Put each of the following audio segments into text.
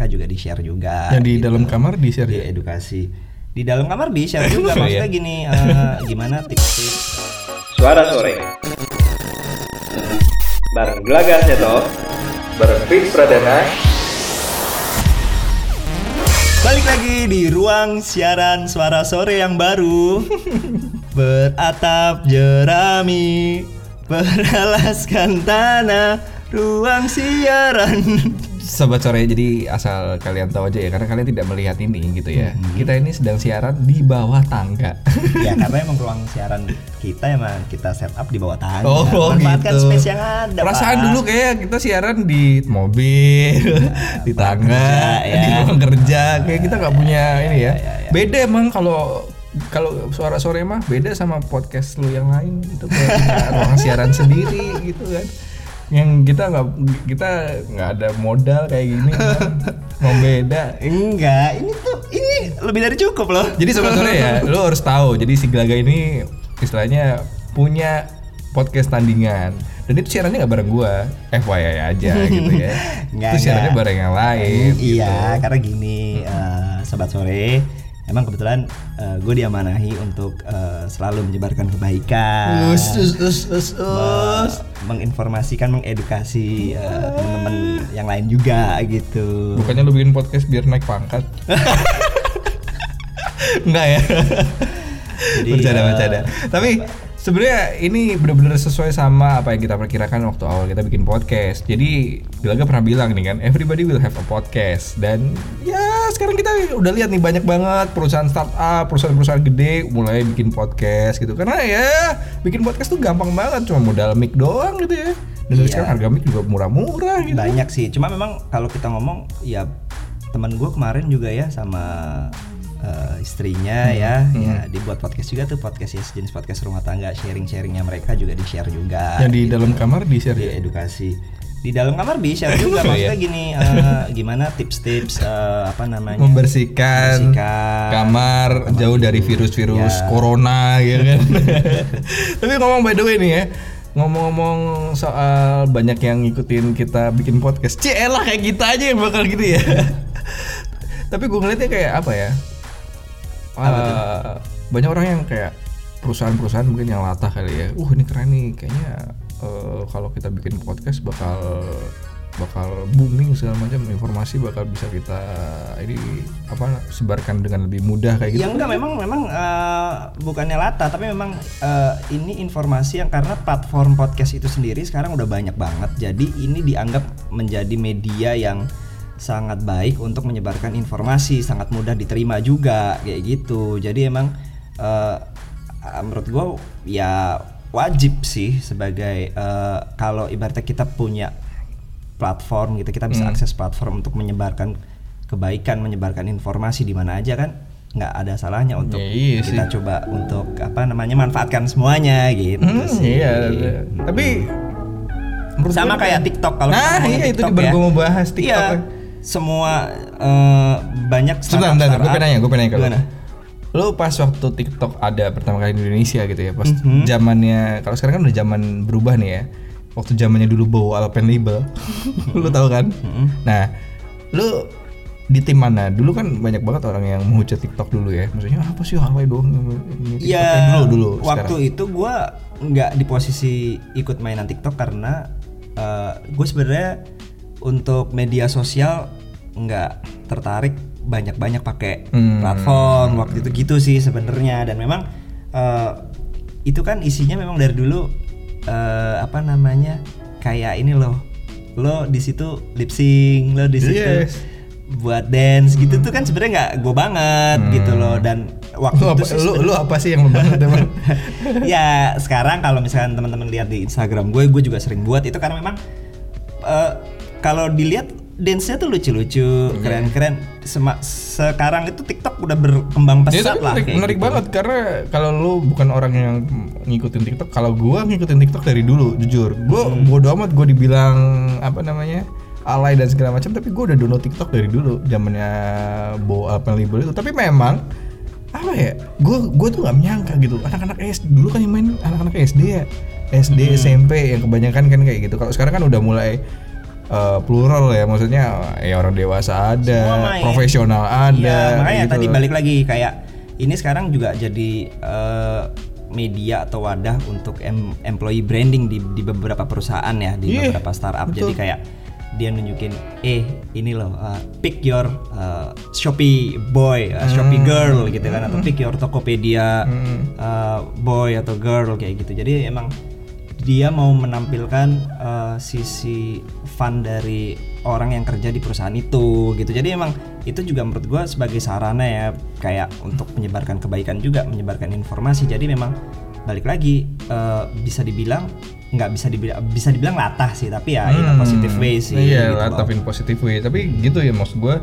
mereka juga di share juga. Yang di gitu. dalam kamar di share di ya? edukasi. Di dalam kamar di share juga Oh, maksudnya iya. gini eh, gimana tips-tips Suara sore Bareng Gelagar Seto Bareng Fix Pradana Balik lagi di ruang siaran suara sore yang baru Beratap jerami Beralaskan tanah Ruang siaran Sobat sore jadi asal kalian tahu aja ya karena kalian tidak melihat ini gitu ya. Hmm. Kita ini sedang siaran di bawah tangga. Ya karena emang ruang siaran kita emang kita set up di bawah tangga Oh Manfaatkan gitu. space yang ada Perasaan Pak. dulu kayak kita siaran di mobil, di tangga, kerja, ya. di ruang kerja. Kayak kita nggak punya ini ya. ya, ya. Beda emang kalau kalau suara sore mah beda sama podcast lu yang lain itu punya ruang siaran sendiri gitu kan. Yang kita nggak kita nggak ada modal kayak gini kan. mau beda. Enggak, ini tuh ini lebih dari cukup loh Jadi sore ya, lu harus tahu. Jadi si Gelaga ini istilahnya punya podcast tandingan. Dan itu siarannya nggak bareng gua, FYI aja gitu ya. Nggak, itu siarannya bareng yang lain. gitu. Iya, karena gini, eh, sobat sore, emang kebetulan gue diamanahi untuk eh, selalu menyebarkan kebaikan, Us, us, us, us, us. me- menginformasikan, mengedukasi eh, teman-teman yang lain juga gitu. Bukannya lu bikin podcast biar naik pangkat? Enggak ya. Jadi, bercanda eh, bercanda. Tapi sebenarnya ini benar-benar sesuai sama apa yang kita perkirakan waktu awal kita bikin podcast. Jadi Gelaga pernah bilang nih kan, everybody will have a podcast. Dan ya sekarang kita udah lihat nih banyak banget perusahaan startup, perusahaan-perusahaan gede mulai bikin podcast gitu. Karena ya bikin podcast tuh gampang banget, cuma modal mic doang gitu ya. Dan Iya. sekarang harga mic juga murah-murah gitu. Banyak sih, cuma memang kalau kita ngomong, ya teman gue kemarin juga ya sama eh, istrinya ya, ya dibuat podcast juga tuh podcast ya sejenis podcast rumah tangga, sharing-sharingnya mereka juga di share juga. Yang di dalam kamar di share di ya. edukasi di dalam kamar bisa juga maksudnya gini eh, gimana tips-tips eh, apa namanya membersihkan Membersihkan kamar jauh dari virus-virus Ya. corona ya kan. Tapi ngomong by the way nih ya, ngomong-ngomong soal banyak yang ngikutin kita bikin podcast, cielah kayak kita aja yang bakal gitu ya. Tapi gue ngeliatnya kayak apa ya? Eh, banyak orang yang kayak perusahaan-perusahaan mungkin yang latah kali ya. Uh ini keren nih, kayaknya eh, kalau kita bikin podcast bakal bakal booming segala macam informasi bakal bisa kita ini apa sebarkan dengan lebih mudah kayak gitu. ya enggak memang memang eh, bukannya lata tapi memang eh, ini informasi yang karena platform podcast itu sendiri sekarang udah banyak banget jadi ini dianggap menjadi media yang sangat baik untuk menyebarkan informasi sangat mudah diterima juga kayak gitu jadi emang eh, menurut gue ya wajib sih sebagai eh, kalau ibaratnya kita punya platform gitu kita bisa akses platform untuk menyebarkan kebaikan menyebarkan informasi di mana aja kan nggak ada salahnya untuk Ya, iya kita coba untuk apa namanya manfaatkan semuanya gitu Hmm, sih. iya, tapi menurut sama kayak TikTok kalau Nah, iya, itu TikTok baru ya. gua mau bahas TikTok Iya, ya. semua eh, banyak Sebentar, bentar, gue pengen nanya, gue pengen nanya kalau Lo pas waktu TikTok ada pertama kali di Indonesia gitu ya, pas Mhm. zamannya kalau sekarang kan udah zaman berubah nih ya. Waktu zamannya dulu bawa Alpen label, lo tahu kan? Mhm. Nah, lo di tim mana? Dulu kan banyak banget orang yang menghujat TikTok dulu ya. Maksudnya apa sih alay doang Ya dulu dulu. waktu sekarang. itu gua nggak di posisi ikut mainan TikTok karena gue sebenarnya untuk media sosial nggak tertarik banyak-banyak pakai Hmm. platform waktu itu gitu sih sebenarnya dan memang eh, itu kan isinya memang dari dulu eh, apa namanya kayak ini loh lo di situ lip sync lo di situ Yes. buat dance gitu tuh kan sebenarnya nggak gue banget gitu loh dan waktu Lu itu apa, sih lu, lu apa sih yang banget emang? ya sekarang kalau misalkan teman-teman lihat di Instagram gue gue juga sering buat itu karena memang eh, kalau dilihat dance-nya tuh lucu-lucu Iya. keren-keren Sema- sekarang itu TikTok udah berkembang Ya, pesat tapi lah menarik, menarik gitu. banget karena kalau lu bukan orang yang ngikutin TikTok, kalau gua ngikutin TikTok dari dulu, jujur. Gua Hmm. bodo amat gua dibilang apa namanya? alay dan segala macam, tapi gua udah download TikTok dari dulu, zamannya Bo apa label itu. Tapi memang apa ya? Gua gua tuh gak menyangka gitu. Anak-anak SD dulu kan yang main anak-anak SD ya. SD, Hmm. SMP yang kebanyakan kan kayak gitu. Kalau sekarang kan udah mulai eh, plural ya maksudnya ya orang dewasa ada profesional ada Iya, makanya gitu tadi balik lagi kayak ini sekarang juga jadi eh, media atau wadah untuk em- employee branding di, di beberapa perusahaan ya, di Iya, beberapa startup. Jadi kayak dia nunjukin, eh ini loh, uh, pick your uh, Shopee boy, uh, Shopee Hmm. girl gitu kan, atau pick your Tokopedia uh, boy atau girl kayak gitu. Jadi emang dia mau menampilkan uh, sisi fun dari orang yang kerja di perusahaan itu gitu. Jadi emang itu juga menurut gua sebagai sarana ya kayak untuk menyebarkan kebaikan juga menyebarkan informasi. Jadi memang balik lagi uh, bisa dibilang nggak bisa dibilang bisa dibilang latah sih tapi ya in a positive way sih Iya, gitu latah in positive way. Tapi gitu ya maksud gue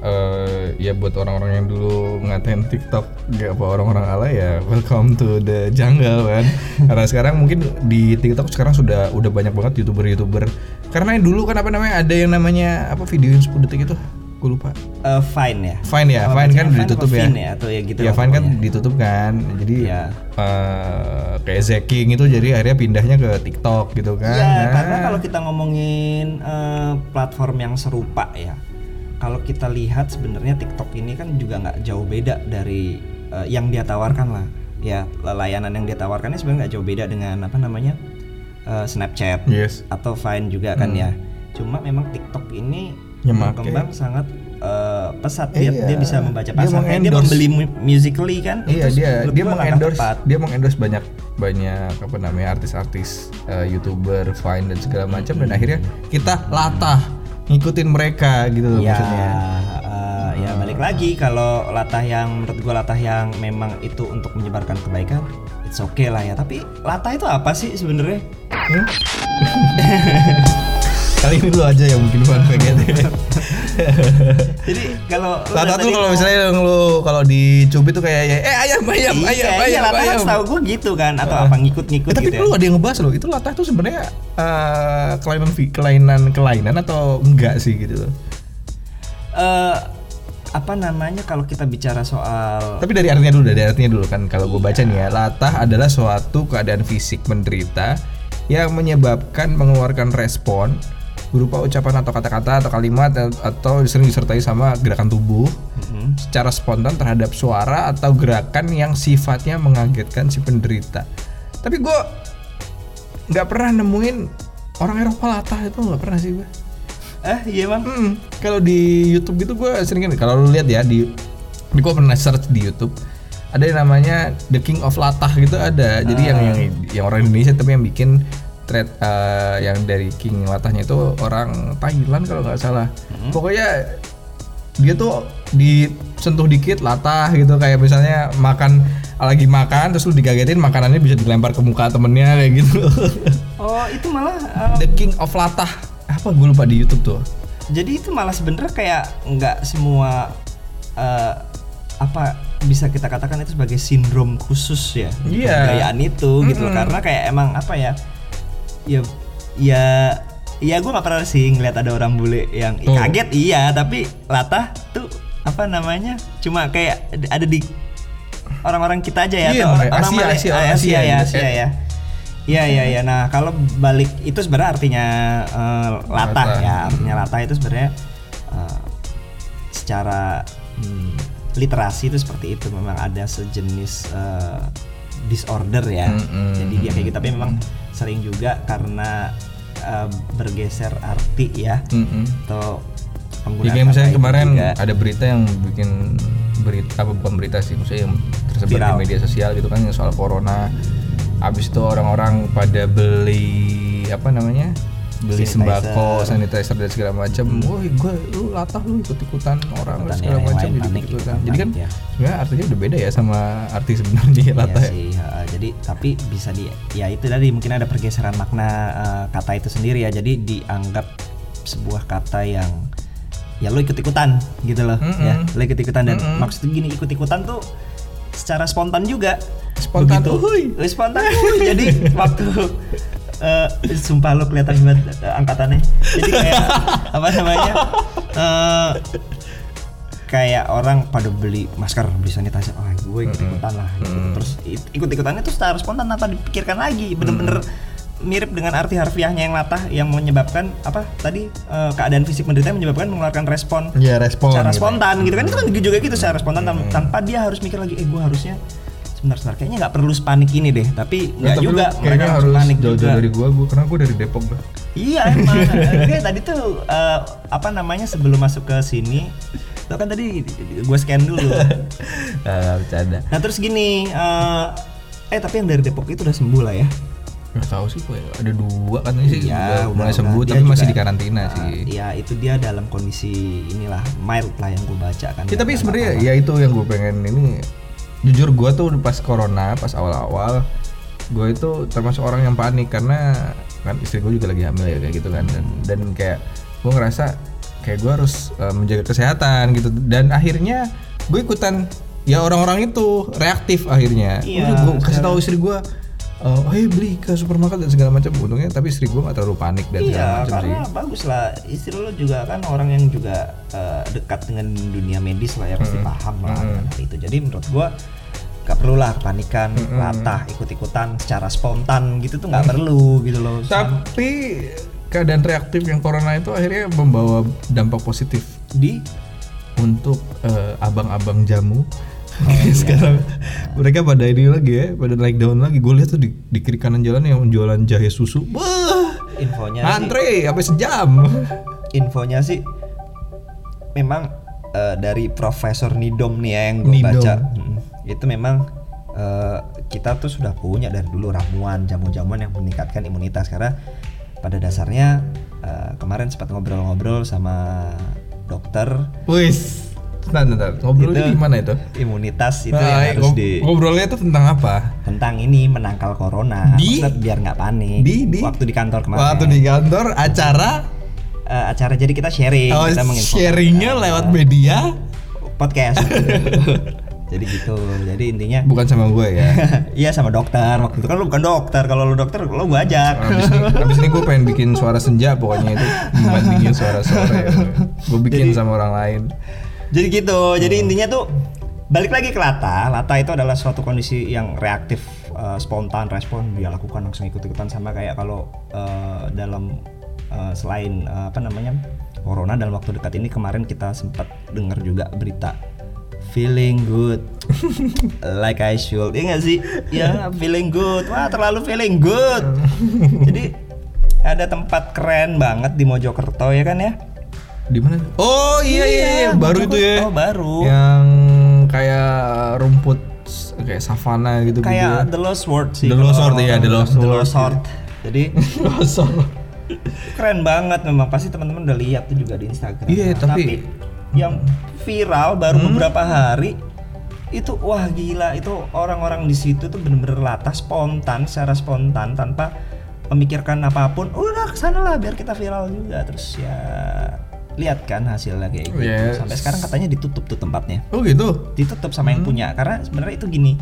eh ya buat orang-orang yang dulu ngatain TikTok gak apa orang-orang ala ya welcome to the jungle kan. Karena sekarang mungkin di TikTok sekarang sudah udah banyak banget youtuber-youtuber. Karena yang dulu kan apa namanya ada yang namanya apa video yang 10 detik itu gue lupa. Uh, fine ya? Fine ya, Oh, Fine kan bacanya ditutup ya. Vine atau ya gitu ya Vine kan ditutup kan jadi Iya. eh, kayak Zeking itu jadi akhirnya pindahnya ke TikTok gitu kan. Ya, Nah, karena kalau kita ngomongin eh, platform yang serupa ya, kalau kita lihat sebenarnya TikTok ini kan juga nggak jauh beda dari eh, yang dia tawarkan lah. Ya, layanan yang dia tawarkan ini sebenarnya nggak jauh beda dengan apa namanya eh, Snapchat yes atau Vine juga kan ya. Cuma memang TikTok ini Ya, berkembang sangat eh, pesat. Dia Iya. dia bisa membaca Dia pasar. Dia mengendorse. membeli mu- musically kan. Iya itu dia dia mengendorse tepat. dia mengendorse banyak banyak apa namanya artis-artis eh, youtuber Vine dan segala macam dan akhirnya kita latah ngikutin mereka gitu loh ya, maksudnya. eh, ya balik lagi kalau latah yang menurut gua latah yang memang itu untuk menyebarkan kebaikan, it's okay lah ya. Tapi latah itu apa sih sebenarnya? Kali ini lu aja yang mungkin fun fact Jadi kalau lu tadi tuh kalau misalnya lu kalau dicubit tuh kayak eh ayam ayam iya, ayam iya, ayam latah ayam. setahu gua gitu kan atau apa ngikut-ngikut Eh, tapi gitu ya. perlu ada yang ngebahas loh itu latah tuh sebenarnya eh, kelainan kelainan kelainan atau enggak sih gitu loh. Eh, apa namanya kalau kita bicara soal Tapi dari artinya dulu, dari artinya dulu kan kalau gue baca nih ya, latah adalah suatu keadaan fisik menderita yang menyebabkan mengeluarkan respon berupa ucapan atau kata-kata atau kalimat atau sering disertai sama gerakan tubuh Mhm. secara spontan terhadap suara atau gerakan yang sifatnya mengagetkan si penderita. Tapi gue nggak pernah nemuin orang Eropa latah itu nggak pernah sih gue. eh iya bang Hmm, kalau di YouTube gitu gue sering kan kalau lu lihat ya di di gue pernah search di YouTube ada yang namanya The King of Latah gitu ada. Jadi yang yang yang orang Indonesia tapi yang bikin thread eh, yang dari King Latahnya itu orang Thailand kalau nggak salah. Pokoknya dia tuh disentuh dikit latah gitu kayak misalnya makan lagi makan terus lu digagetin makanannya bisa dilempar ke muka temennya kayak gitu. oh itu malah eh, The King of Latah apa gue lupa di YouTube tuh. jadi itu malah sebenarnya kayak nggak semua eh, apa bisa kita katakan itu sebagai sindrom khusus ya Iya. kebudayaan itu gitu loh karena kayak emang apa ya ya ya ya gue nggak pernah sih ngeliat ada orang bule yang Oh. kaget iya tapi latah tuh apa namanya cuma kayak ada di orang-orang kita aja ya Iya, atau Asia, orang Asia, ah, Asia, Asia ya Asia. Asia ya Iya iya iya. Nah kalau balik itu sebenarnya artinya eh, latah Latah. ya. Artinya latah itu sebenarnya eh, secara hmm, literasi itu seperti itu. Memang ada sejenis eh, disorder ya. Mm-mm. Jadi dia kayak gitu. Tapi memang sering juga karena eh, bergeser arti ya Mm-mm. atau Ya penggunaan kayak misalnya kemarin juga. ada berita yang bikin berita apa bukan berita sih, maksudnya yang tersebar Viral. di media sosial gitu kan yang soal corona. Abis itu orang-orang pada beli apa namanya? Beli Sanitizer. sembako, sanitizer dan segala macam. Woi, gue lu latah lu ikut-ikutan orang Ikutan segala ya, yang macam gitu panik, ikutan. ikutan Jadi kan ya. sebenarnya artinya udah beda ya sama arti sebenarnya Iya latah. ya. sih, ha, jadi tapi bisa di ya itu tadi mungkin ada pergeseran makna eh, kata itu sendiri ya. Jadi dianggap sebuah kata yang ya lo ikut-ikutan gitu loh Mm-mm. ya. Lo ikut-ikutan dan Mm-mm. maksudnya gini ikut-ikutan tuh secara spontan juga. Spontan, Begitu. uhuy. Spontan. uhuy. jadi waktu eh, sumpah lo kelihatan banget eh, angkatannya. Jadi kayak apa namanya? eh, kayak orang pada beli masker beli sanitizer oh gue ikut ikutan lah gitu. terus it- ikut ikutannya tuh secara spontan tanpa dipikirkan lagi bener-bener mirip dengan arti harfiahnya yang latah yang menyebabkan apa tadi eh, keadaan fisik menderita menyebabkan mengeluarkan respon Iya, respon secara gitu. spontan gitu kan itu kan juga gitu secara spontan tan- tanpa dia harus mikir lagi eh gue harusnya sebentar sebentar kayaknya nggak perlu panik ini deh tapi Nggak, tapi juga langsung harus panik jauh-jauh juga. dari gua, gua karena gua dari Depok gua. Iya emang. Oke tadi tuh eh, apa namanya sebelum masuk ke sini, itu kan tadi gue scan dulu. Ah, bercanda. nah terus gini, eh, eh tapi yang dari Depok itu udah sembuh lah ya. Nggak tahu sih, gua ada dua katanya sih Iya, udah mulai sembuh tapi masih di karantina Nah, sih. Iya itu dia dalam kondisi inilah mild lah yang gue baca kan. Ya, tapi sebenarnya ya itu yang gue pengen ini jujur gue tuh pas corona pas awal-awal gue itu termasuk orang yang panik karena kan istri gue juga lagi hamil ya kayak gitu kan. Dan, dan kayak gue ngerasa kayak gue harus eh, menjaga kesehatan gitu. Dan akhirnya gue ikutan ya orang-orang itu reaktif akhirnya. Iya, gue kasih tahu istri gue eh hey beli ke supermarket dan segala macam. Untungnya tapi istri gue gak terlalu panik dan segala Iya, macam sih karena bagus lah. Istri lo juga kan orang yang juga eh, dekat dengan dunia medis lah ya pasti paham lah hal itu. Jadi menurut gua nggak perlu lah kepanikan, latah, ikut-ikutan secara spontan gitu tuh nggak perlu gitu loh. tapi keadaan reaktif yang corona itu akhirnya membawa dampak positif. Di? Untuk eh, abang-abang jamu Oh, iya. sekarang mereka pada ini lagi ya pada naik daun lagi. Gue lihat tuh di, di kiri kanan jalan yang jualan jahe susu. Wah infonya sih, antre sampai sejam. Infonya sih memang eh, dari Profesor Nidom nih ya yang gue baca. Mm, itu memang eh, kita tuh sudah punya dari dulu ramuan jamu-jamuan yang meningkatkan imunitas. Karena pada dasarnya eh, kemarin sempat ngobrol-ngobrol sama dokter. Wis Bentar, bentar. ngobrolnya Itu- di mana itu? imunitas itu Nah, yang harus ngob- di ngobrolnya itu tentang apa? Tentang ini menangkal corona. Di- biar nggak panik. Di di? Waktu di kantor kemarin. Waktu di kantor acara? Eh, acara jadi kita sharing. Oh, kita sharingnya lewat media? podcast. Jadi gitu. Jadi intinya bukan sama gue ya? Iya sama dokter. Waktu itu kan lu bukan dokter. Kalau lu dokter lu gua ajak. Abis ini, abis ini gue pengen bikin suara senja pokoknya itu. Membandingin suara sore. Gue bikin sama orang lain. Jadi gitu. Jadi intinya tuh balik lagi ke lata. Lata itu adalah suatu kondisi yang reaktif eh, spontan respon. Dia lakukan langsung ikut ikutan sama kayak kalau eh, dalam eh, selain eh, apa namanya corona dalam waktu dekat ini kemarin kita sempat dengar juga berita feeling good. Like I should. Ya nggak sih? Ya feeling good. Wah terlalu feeling good. Jadi ada tempat keren banget di Mojokerto ya kan ya Di mana? Oh iya iya, iya. baru itu ya. Oh, baru. Yang kayak rumput kayak savana gitu kayak gitu. The Lost World sih The Lost World, iya, The Lost The World. Lost World. jadi Kosong. keren banget memang pasti teman-teman udah lihat tuh juga di Instagram Iya, Nah, tapi- yang viral baru Hmm? beberapa hari itu wah gila itu orang-orang di situ tuh bener-bener latah spontan secara spontan tanpa memikirkan apa pun udah ke sana lah biar kita viral juga terus ya lihat kan hasilnya kayak gitu Yes. sampai sekarang katanya ditutup tuh tempatnya Oh gitu. ditutup sama yang punya karena sebenarnya itu gini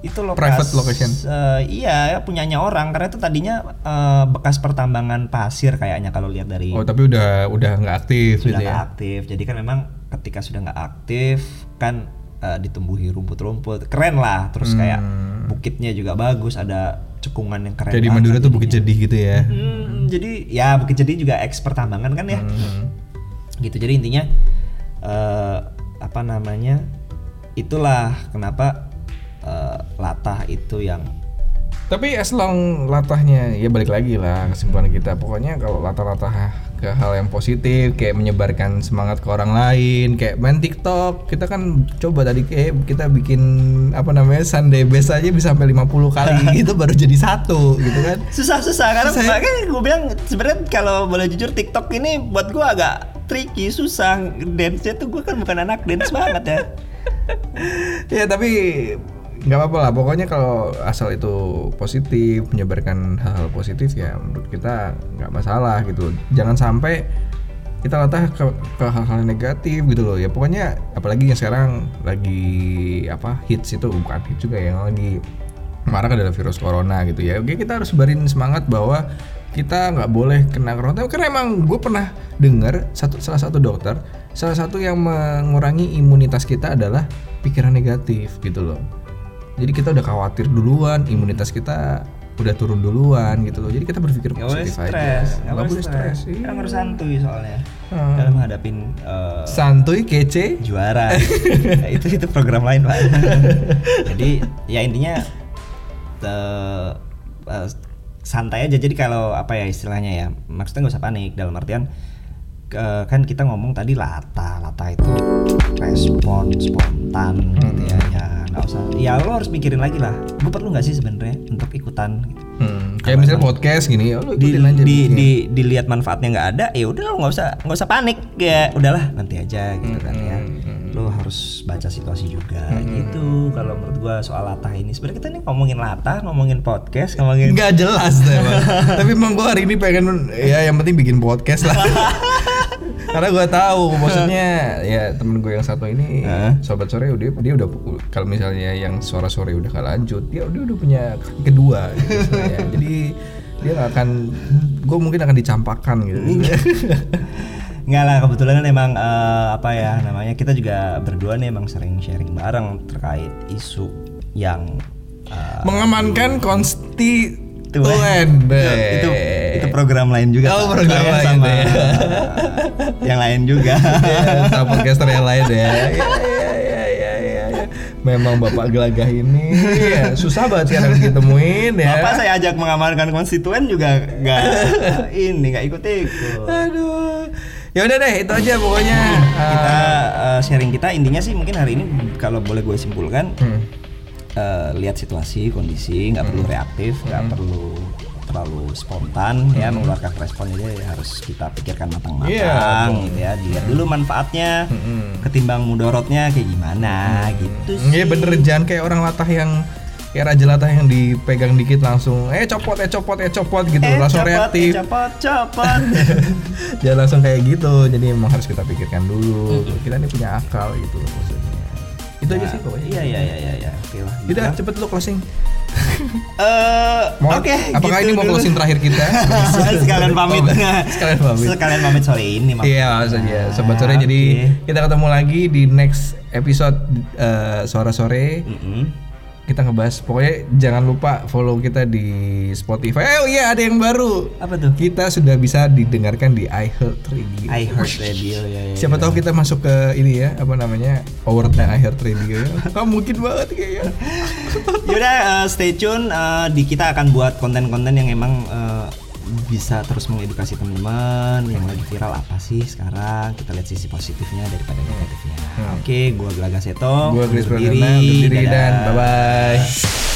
itu lokasi Hmm. Private location. eh, iya punyanya orang karena itu tadinya eh, bekas pertambangan pasir kayaknya kalau lihat dari Oh tapi udah udah nggak aktif sudah gitu ya. aktif jadi kan memang ketika sudah nggak aktif kan eh, ditumbuhi rumput-rumput keren lah terus kayak bukitnya juga bagus ada cekungan yang keren Hmm. Kayak di banget Madura tuh. Bukit Jedih gitu ya. Hmm, jadi ya Bukit Jadi juga eks pertambangan kan ya. Hmm. Gitu. Jadi intinya eh, apa namanya? Itulah kenapa eh, latah itu yang Tapi as long latahnya ya balik lagi lah kesimpulan kita. Pokoknya kalau latah-latah ke hal yang positif kayak menyebarkan semangat ke orang lain, kayak main TikTok, kita kan coba tadi kayak kita bikin apa namanya Sunday best aja bisa sampai 50 kali gitu baru jadi satu gitu kan. susah-susah karena ya? makanya gue bilang sebenarnya kalau boleh jujur TikTok ini buat gue agak tricky, susah. Dance-nya tuh gue kan bukan anak dance banget ya. ya tapi nggak apa-apa lah pokoknya kalau asal itu positif menyebarkan hal-hal positif ya menurut kita nggak masalah gitu jangan sampai kita latah ke, hal-hal negatif gitu loh ya pokoknya apalagi yang sekarang lagi apa hits itu bukan hits juga yang lagi marak adalah virus corona gitu ya oke kita harus sebarin semangat bahwa kita nggak boleh kena corona karena emang gue pernah dengar satu salah satu dokter salah satu yang mengurangi imunitas kita adalah pikiran negatif gitu loh jadi kita udah khawatir duluan imunitas kita udah turun duluan gitu loh. Jadi kita berpikir Gak positif aja. stres, Nggak gak boleh stres. Kan iya. harus santuy soalnya Hmm. dalam menghadapin eh, Santuy, kece. juara. Nah, itu itu program lain pak. Jadi ya intinya eh, eh, santai aja. Jadi kalau apa ya istilahnya ya, maksudnya nggak usah panik dalam artian eh, kan kita ngomong tadi lata, lata itu respon spontan gitu ya. Ya nggak usah. Ya lo harus mikirin lagi lah. Gue perlu nggak sih sebenarnya untuk ikutan? Gitu. Hmm, kayak misalnya podcast gini, ya lu di, aja. di, di dilihat manfaatnya nggak ada ya udah lo nggak usah nggak usah panik ya udahlah nanti aja gitu kan ya Hmm, lo harus baca situasi juga gitu kalau menurut gua soal latah ini sebenarnya kita nih ngomongin latah ngomongin podcast ngomongin Nggak jelas deh. Tapi emang gue hari ini pengen ya yang penting bikin podcast lah. Karena gue tahu maksudnya ya temen gue yang satu ini Heeh. sobat sore udah dia udah kalau misalnya yang suara sore udah gak lanjut dia dia udah punya kedua gitu. Jadi dia akan gue mungkin akan dicampakkan gitu. Nggak lah kebetulan kan emang eh, apa ya namanya kita juga berdua nih emang sering sharing bareng terkait isu yang eh, Mengamankan konstituen. itu, itu itu program lain juga Oh, program Saya lain sama ya. yang lain juga Ya, sama podcaster yang lain ya. Ya, ya, ya, ya, ya, ya. Memang bapak gelagah ini ya, susah banget sekarang ditemuin ya. Bapak saya ajak mengamankan konstituen juga nggak ini nggak ikut ikut. Aduh. Ya udah deh, itu aja pokoknya. Kita eh, sharing kita intinya sih mungkin hari ini kalau boleh gue simpulkan Hmm. eh, lihat situasi kondisi nggak perlu reaktif nggak perlu terlalu spontan ya mengeluarkan respon itu ya harus kita pikirkan matang-matang Iya, gitu ya dilihat dulu manfaatnya Mm-mm. ketimbang mudorotnya kayak gimana gitu sih Iya bener jangan kayak orang latah yang kayak raja latah yang dipegang dikit langsung eh copot eh copot eh copot gitu. Eh, langsung copot, reaktif. eh, copot copot. Jangan langsung kayak gitu. Jadi emang harus kita pikirkan dulu. Kita ini punya akal gitu maksudnya. Itu aja sih pokoknya. Iya iya iya iya iya. Oke lah gitu udah cepet lu closing. Eh, Mau- oke apakah gitu ini mau dulu. closing terakhir kita? Sekalian pamit. sekalian pamit. Sekalian pamit sore ini maksudnya. Iya maksudnya. Sobat sore jadi Oke. kita ketemu lagi di next episode eh, sore sore. Mm-mm. Kita ngebahas pokoknya jangan lupa follow kita di Spotify. Oh iya ada yang baru. apa tuh Kita sudah bisa didengarkan di iHeartRadio. I heard radio ya, ya Siapa ya. tahu kita masuk ke ini ya apa namanya awardnya iHeartRadio ya. Kamu mungkin banget kayaknya. Yaudah eh, stay tune eh, di kita akan buat konten-konten yang emang eh, bisa terus mengedukasi teman-teman yang lagi viral apa sih sekarang kita lihat sisi positifnya daripada negatifnya. Oke, gua Gelaga Seto. Gua Chris undur Pradana, undur diri dan bye bye.